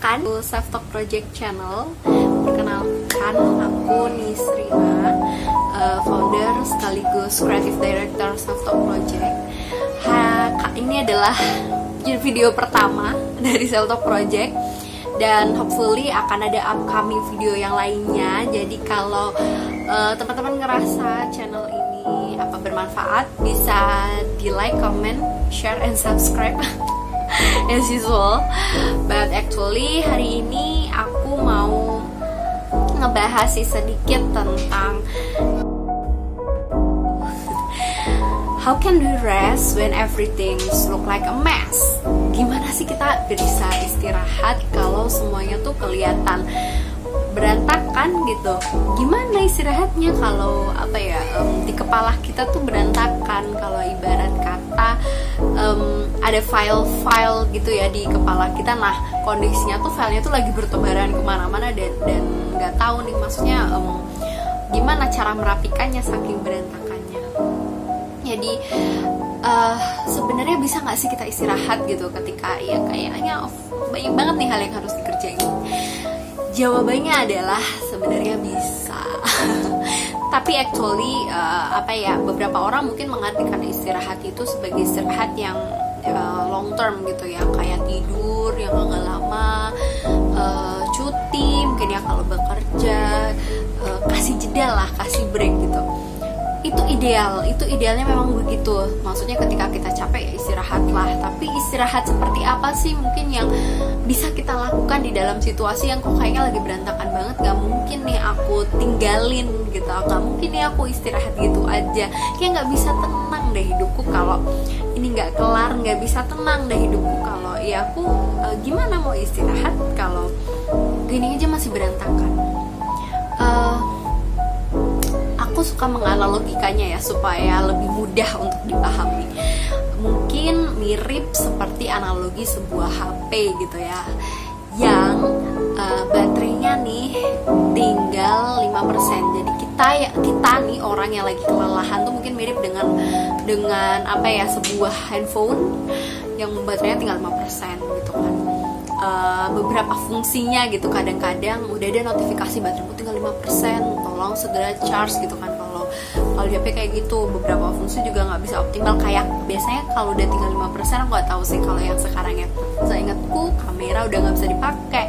Perkenalkan, Self Talk Project Channel. Perkenalkan, aku Nisrina, uh, founder sekaligus creative director Self Talk Project. Ha, ini adalah video pertama dari Self Talk Project dan hopefully akan ada upcoming video yang lainnya. Jadi kalau uh, teman-teman ngerasa channel ini apa bermanfaat, bisa di like, comment, share, and subscribe. as usual but actually hari ini aku mau ngebahas sih sedikit tentang How can we rest when everything look like a mess? Gimana sih kita bisa istirahat kalau semuanya tuh kelihatan berantakan gitu? Gimana istirahatnya kalau apa ya um, di kepala kita tuh berantakan? Kalau ibarat kata ada file-file gitu ya di kepala kita. Nah kondisinya tuh filenya tuh lagi bertebaran ke mana-mana dan dan nggak tahu nih maksudnya um, gimana cara merapikannya saking berantakannya. Jadi uh, sebenarnya bisa nggak sih kita istirahat gitu ketika ya kayaknya oh, banyak banget nih hal yang harus dikerjain. Jawabannya adalah sebenarnya bisa. Tapi actually uh, apa ya beberapa orang mungkin mengartikan istirahat itu sebagai istirahat yang uh, long term gitu ya. Kayak tidur yang agak lama, uh, cuti mungkin ya kalau bekerja, uh, kasih jeda lah, kasih break gitu. Itu ideal itu idealnya memang begitu. Maksudnya ketika kita capek ya istirahatlah tapi istirahat seperti apa sih mungkin yang bisa kita lakukan di dalam situasi yang kok kayaknya lagi berantakan banget? Gak mungkin nih aku tinggalin gitu. Gak mungkin nih aku istirahat gitu aja. Kayak nggak bisa tenang deh hidupku kalau ini nggak kelar nggak bisa tenang deh hidupku kalau ya aku e, gimana mau istirahat kalau gini aja masih berantakan? Uh, aku suka menganalogikannya ya supaya lebih mudah untuk dipahami. Mungkin mirip seperti analogi sebuah HP gitu ya yang uh, baterainya nih tinggal 5% jadi kita ya kita nih orang yang lagi kelelahan tuh mungkin mirip dengan dengan apa ya sebuah handphone yang baterainya tinggal 5% gitu kan. Uh, beberapa fungsinya gitu kadang-kadang udah ada notifikasi bateraimu tinggal 5% tolong segera charge gitu kan kalau di HP kayak gitu. Beberapa fungsi juga nggak bisa optimal kayak biasanya kalau udah tinggal 5% aku nggak tahu sih kalau yang sekarang ya. Saya ingatku kamera udah nggak bisa dipakai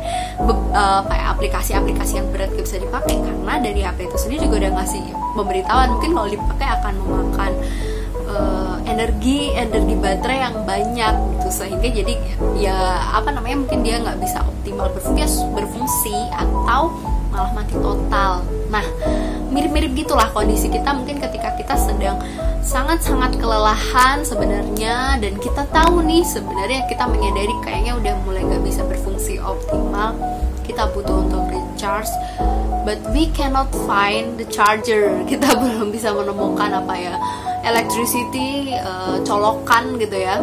uh, kayak aplikasi-aplikasi yang berat gak bisa dipakai dari HP itu sendiri juga udah ngasih pemberitahuan. Mungkin kalau dipakai akan memakan uh, energi energi baterai yang banyak gitu. Sehingga jadi ya apa namanya mungkin dia nggak bisa optimal berfungsi berfungsi atau malah mati total. Nah mirip-mirip gitulah kondisi kita. Mungkin ketika kita sedang sangat-sangat kelelahan sebenarnya dan kita tahu nih sebenarnya kita menyadari kayaknya udah mulai nggak bisa berfungsi optimal. Kita butuh untuk recharge but we cannot find the charger. Kita belum bisa menemukan apa ya electricity uh, colokan gitu ya.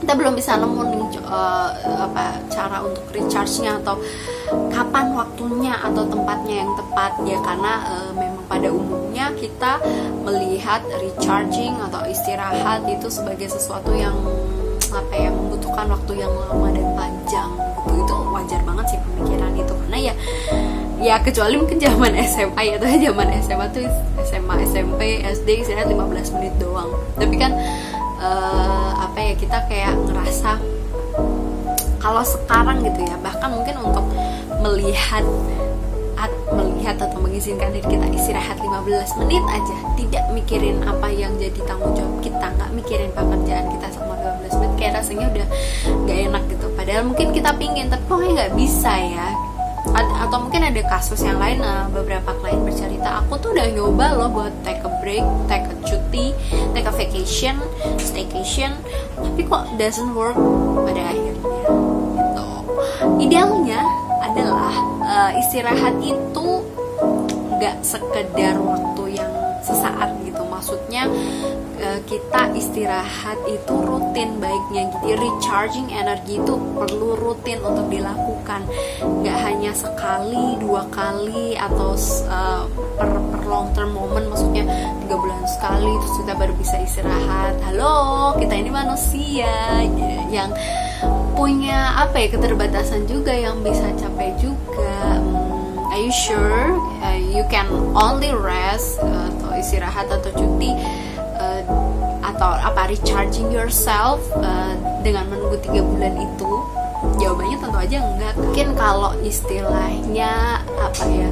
Kita belum bisa nemu nih uh, apa cara untuk recharge-nya atau kapan waktunya atau tempatnya yang tepat ya. Karena uh, memang pada umumnya kita melihat recharging atau istirahat itu sebagai sesuatu yang apa ya membutuhkan waktu yang lama dan panjang ya kecuali mungkin zaman SMA ya tuh zaman SMA tuh SMA SMP SD istirahat 15 menit doang. Tapi kan uh, apa ya kita kayak ngerasa kalau sekarang gitu ya bahkan mungkin untuk melihat at, melihat atau mengizinkan diri kita istirahat 15 menit aja tidak mikirin apa yang jadi tanggung jawab kita nggak mikirin pekerjaan kita selama 15 menit kayak rasanya udah nggak enak gitu. Padahal mungkin kita pingin tapi kok nggak bisa ya atau mungkin ada kasus yang lain uh, beberapa klien bercerita aku tuh udah nyoba loh buat take a break take a cuti take a vacation staycation tapi kok doesn't work pada akhirnya. Gitu. Idealnya adalah uh, istirahat itu nggak sekedar waktu yang sesaat maksudnya Eh, kita istirahat itu rutin baiknya jadi recharging energi itu perlu rutin untuk dilakukan. Nggak hanya sekali dua kali atau uh, per, per long term moment maksudnya tiga bulan sekali terus kita baru bisa istirahat. Halo kita ini manusia yang punya apa ya keterbatasan juga yang bisa capek juga. Hmm, are you sure? Uh, you can only rest istirahat atau cuti uh, atau apa recharging yourself uh, dengan menunggu tiga bulan itu? Jawabannya tentu aja enggak. Mungkin kalau istilahnya apa ya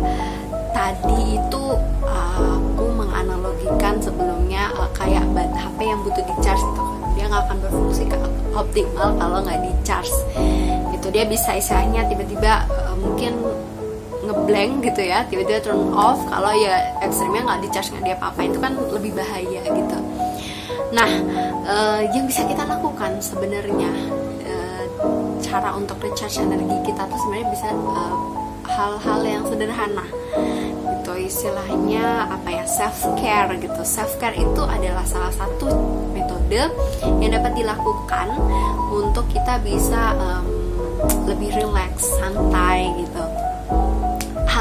tadi itu uh, aku menganalogikan sebelumnya uh, kayak bat HP yang butuh di charge itu dia nggak akan berfungsi optimal kalau nggak di charge itu dia bisa istilahnya tiba-tiba uh, mungkin ngeblank gitu ya tiba-tiba turn off kalau ya ekstrimnya nggak di charge nggak dia apa-apa itu kan lebih bahaya gitu. Nah uh, yang bisa kita lakukan sebenarnya uh, cara untuk recharge energi kita tuh sebenarnya bisa hal-hal uh, yang sederhana. Itu istilahnya apa ya self care gitu. Self care itu adalah salah satu metode yang dapat dilakukan untuk kita bisa um, lebih relax santai gitu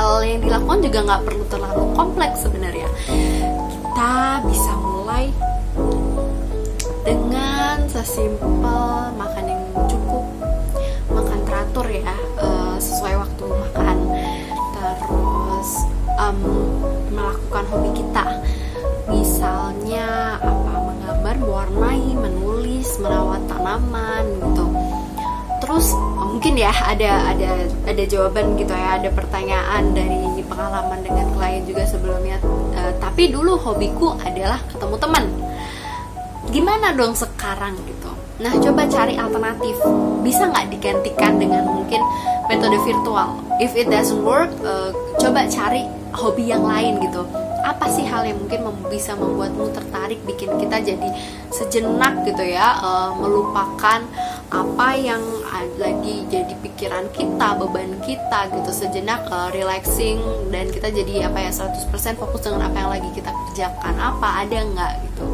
hal yang dilakukan juga nggak perlu terlalu kompleks sebenarnya. Kita bisa mulai dengan sesimpel makan yang cukup makan teratur ya uh, sesuai waktu makan. Terus um, melakukan hobi kita. Misalnya apa menggambar mewarnai menulis merawat tanaman gitu terus mungkin ya ada ada ada jawaban gitu ya ada pertanyaan dari pengalaman dengan klien juga sebelumnya. Uh, tapi dulu hobiku adalah ketemu teman. Gimana dong sekarang gitu? Nah coba cari alternatif. Bisa nggak digantikan dengan mungkin metode virtual? If it doesn't work uh, coba cari hobi yang lain gitu. Apa sih hal yang mungkin mem bisa membuatmu tertarik bikin kita jadi sejenak gitu ya uh, melupakan apa yang lagi jadi pikiran kita beban kita gitu sejenak uh, relaxing. Dan kita jadi apa ya 100% fokus dengan apa yang lagi kita kerjakan. Apa ada nggak gitu?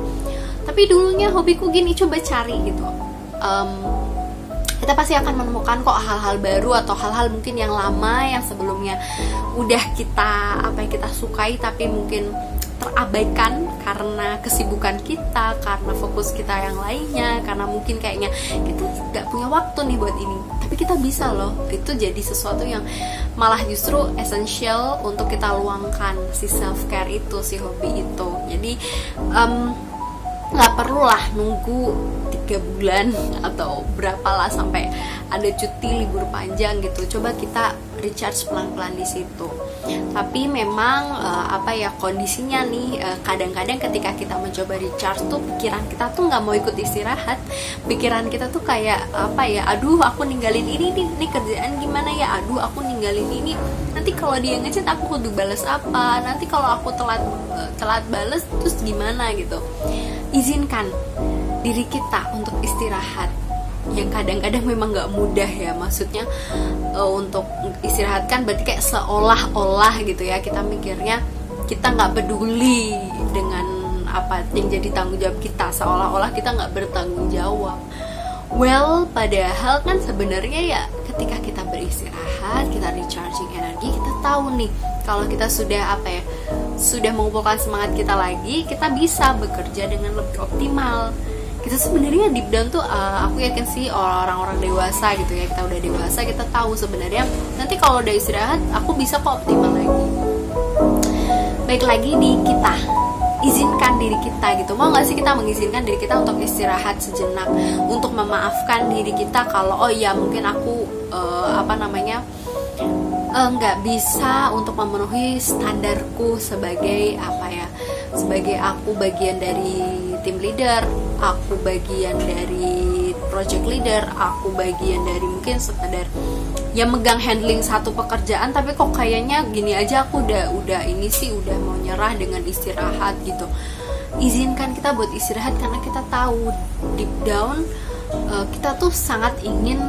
Tapi dulunya hobiku gini coba cari gitu. Um, kita pasti akan menemukan kok hal-hal baru atau hal-hal mungkin yang lama yang sebelumnya udah kita apa yang kita sukai tapi mungkin terabaikan karena kesibukan kita, karena fokus kita yang lainnya, karena mungkin kayaknya kita nggak punya waktu nih buat ini. Tapi kita bisa loh, itu jadi sesuatu yang malah justru esensial untuk kita luangkan si self care itu, si hobi itu. Jadi um, perlu lah nunggu tiga bulan atau berapa lah sampai ada cuti libur panjang gitu. Coba kita recharge pelan-pelan di situ. Tapi memang uh, apa ya kondisinya nih kadang kadang-kadang ketika kita mencoba recharge tuh pikiran kita tuh nggak mau ikut istirahat. Pikiran kita tuh kayak apa ya aduh aku ninggalin ini nih, nih kerjaan gimana ya? Aduh aku ninggalin ini. Nanti kalau dia ngechat aku kudu balas apa? Nanti kalau aku telat uh, telat balas terus gimana gitu? Izinkan diri kita untuk istirahat. Yang kadang-kadang memang nggak mudah ya maksudnya uh, untuk istirahat kan berarti kayak seolah-olah gitu ya. Kita mikirnya kita nggak peduli dengan apa yang jadi tanggung jawab kita. Seolah-olah kita nggak bertanggung jawab. Well padahal kan sebenarnya ya ketika kita beristirahat kita recharging energi kita tahu nih kalau kita sudah apa ya sudah mengumpulkan semangat kita lagi kita bisa bekerja dengan lebih optimal kita sebenarnya deep down tuh uh, aku yakin sih orang-orang dewasa gitu ya kita udah dewasa kita tahu sebenarnya nanti kalau udah istirahat aku bisa kok optimal lagi. Baik lagi di kita. Izinkan diri kita gitu. Mau nggak sih kita mengizinkan diri kita untuk istirahat sejenak? Untuk memaafkan diri kita kalau oh ya mungkin aku uh, apa namanya Eh, nggak uh, bisa untuk memenuhi standarku sebagai apa ya sebagai aku bagian dari tim leader aku bagian dari project leader aku bagian dari mungkin sekedar yang megang handling satu pekerjaan tapi kok kayaknya gini aja aku udah udah ini sih udah mau nyerah dengan istirahat gitu. Izinkan kita buat istirahat karena kita tahu deep down uh, kita tuh sangat ingin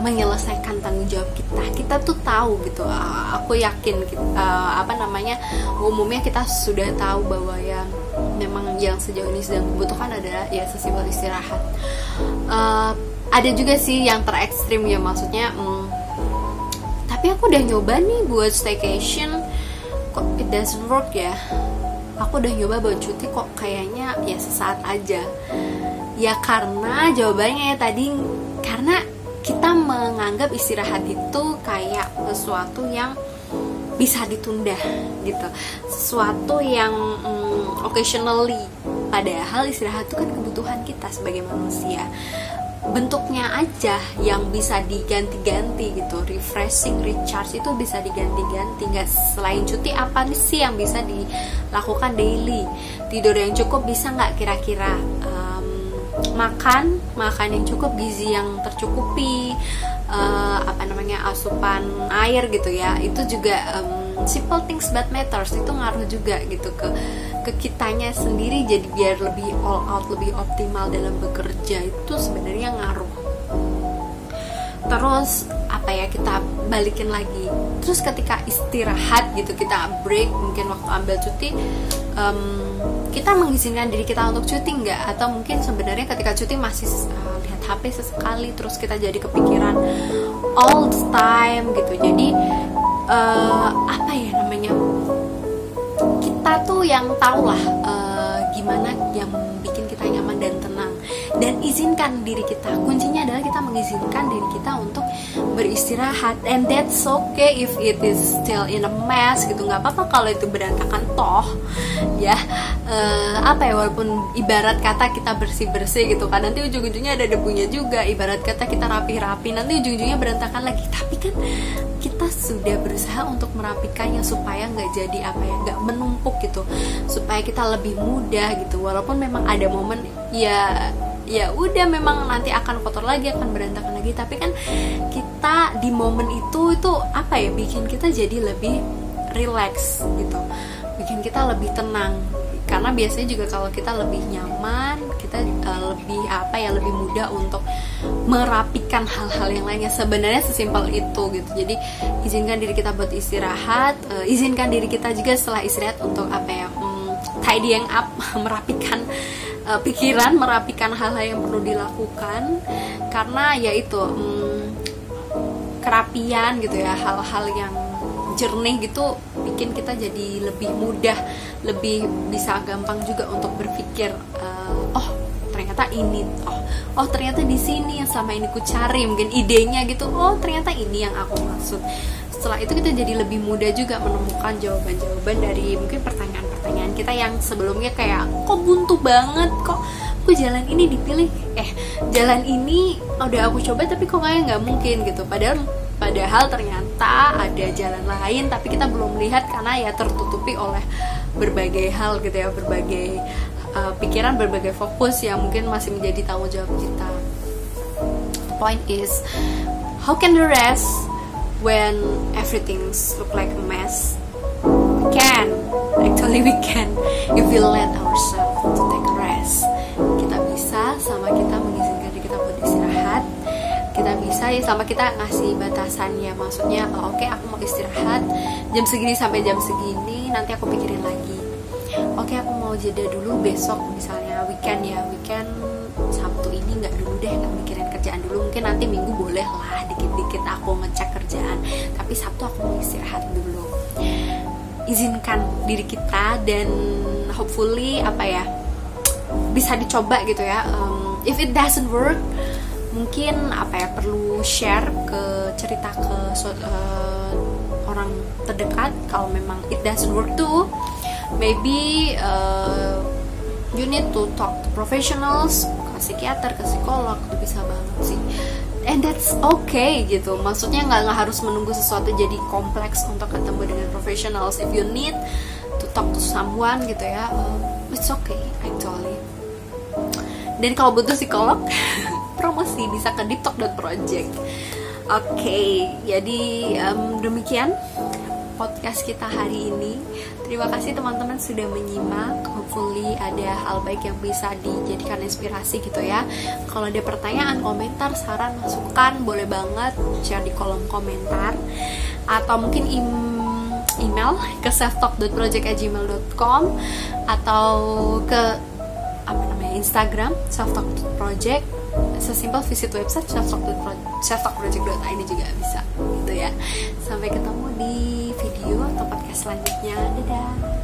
menyelesaikan tanggung jawab kita. Kita tuh tahu gitu aku yakin uh, apa namanya umumnya kita sudah tahu bahwa yang memang yang sejauh ini sedang dibutuhkan adalah ya sesimpel istirahat. Uh, ada juga sih yang terekstrim ya maksudnya hmm, tapi aku udah nyoba nih buat staycation. Kok it doesn't work ya? Aku udah nyoba buat cuti kok kayaknya ya sesaat aja. Ya karena jawabannya ya tadi karena kita menganggap istirahat itu kayak sesuatu yang bisa ditunda gitu. Sesuatu yang um, occasionally. Padahal istirahat itu kan kebutuhan kita sebagai manusia. Bentuknya aja yang bisa diganti-ganti gitu. Refreshing recharge itu bisa diganti-ganti. Nggak selain cuti apa sih yang bisa dilakukan daily? Tidur yang cukup bisa nggak kira-kira? Um, makan makan yang cukup gizi yang tercukupi uh, apa namanya asupan air gitu ya itu juga um, simple things that matters itu ngaruh juga gitu ke ke kitanya sendiri jadi biar lebih all out lebih optimal dalam bekerja itu sebenarnya ngaruh. Terus apa ya kita balikin lagi. Terus ketika istirahat gitu kita break mungkin waktu ambil cuti um, kita mengizinkan diri kita untuk cuti nggak? Atau mungkin sebenarnya ketika cuti masih uh, HP sesekali terus kita jadi kepikiran all the time gitu. Jadi uh, apa ya namanya? Kita tuh yang tahu lah uh, gimana yang dan izinkan diri kita. Kuncinya adalah kita mengizinkan diri kita untuk beristirahat. And that's okay if it is still in a mess gitu. Nggak apa-apa kalau itu berantakan. Toh ya uh, apa ya walaupun ibarat kata kita bersih bersih gitu kan nanti ujung-ujungnya ada debunya juga. Ibarat kata kita rapi-rapi nanti ujung-ujungnya berantakan lagi. Tapi kan kita sudah berusaha untuk merapikannya supaya nggak jadi apa ya nggak menumpuk gitu. Supaya kita lebih mudah gitu. Walaupun memang ada momen ya ya udah memang nanti akan kotor lagi akan berantakan lagi. Tapi kan kita di momen itu itu apa ya bikin kita jadi lebih relax gitu. Bikin kita lebih tenang. Karena biasanya juga kalau kita lebih nyaman kita uh, lebih apa ya lebih mudah untuk merapikan hal-hal yang lainnya. Sebenarnya sesimpel itu gitu. Jadi izinkan diri kita buat istirahat uh, izinkan diri kita juga setelah istirahat untuk apa ya um, tidying up merapikan uh, pikiran merapikan hal-hal yang perlu dilakukan karena ya itu um, kerapian gitu ya hal-hal yang jernih gitu bikin kita jadi lebih mudah lebih bisa gampang juga untuk berpikir uh, oh ternyata ini oh oh ternyata di sini yang selama ini ku cari mungkin idenya gitu oh ternyata ini yang aku maksud. Setelah itu kita jadi lebih mudah juga menemukan jawaban-jawaban dari mungkin pertanyaan-pertanyaan kita yang sebelumnya kayak kok buntu banget kok kok jalan ini dipilih eh jalan ini udah aku coba tapi kok kayak nggak mungkin gitu padahal Padahal ternyata ada jalan lain tapi kita belum melihat karena ya tertutupi oleh berbagai hal gitu ya, berbagai uh, pikiran, berbagai fokus yang mungkin masih menjadi tanggung jawab kita. The point is, how can we rest when everything's look like a mess? Can, actually we can, if we let ourselves to take a rest. Kita bisa sama kita mengizinkan diri kita buat istirahat. Kita bisa ya sama kita ngasih batasannya. Maksudnya oh, oke okay, aku mau istirahat jam segini sampai jam segini nanti aku pikirin lagi. Oke okay, aku mau jeda dulu besok misalnya weekend ya. Weekend Sabtu ini nggak dulu deh nggak mikirin kerjaan dulu. Mungkin nanti minggu boleh lah dikit-dikit aku ngecek kerjaan. Tapi Sabtu aku mau istirahat dulu izinkan diri kita dan hopefully apa ya bisa dicoba gitu ya. Um, if it doesn't work mungkin apa ya perlu share ke cerita ke uh, orang terdekat. Kalau memang it doesn't work too maybe uh, you need to talk to professionals ke psikiater ke psikolog itu bisa banget sih and that's okay gitu. Maksudnya nggak nggak harus menunggu sesuatu jadi kompleks untuk ketemu dengan professionals. If you need to talk to someone gitu ya uh, it's okay actually dan kalau butuh psikolog promosi bisa ke deeptalk.project oke okay, jadi um, demikian podcast kita hari ini terima kasih teman-teman sudah menyimak. Hopefully ada hal baik yang bisa dijadikan inspirasi gitu ya. Kalau ada pertanyaan komentar saran masukan boleh banget share di kolom komentar. Atau mungkin email ke selftalk.project@gmail.com atau ke apa namanya Instagram selftalk.project sesimpel visit website selftalkproject.id juga bisa gitu ya. Sampai ketemu di video atau podcast selanjutnya. Dadah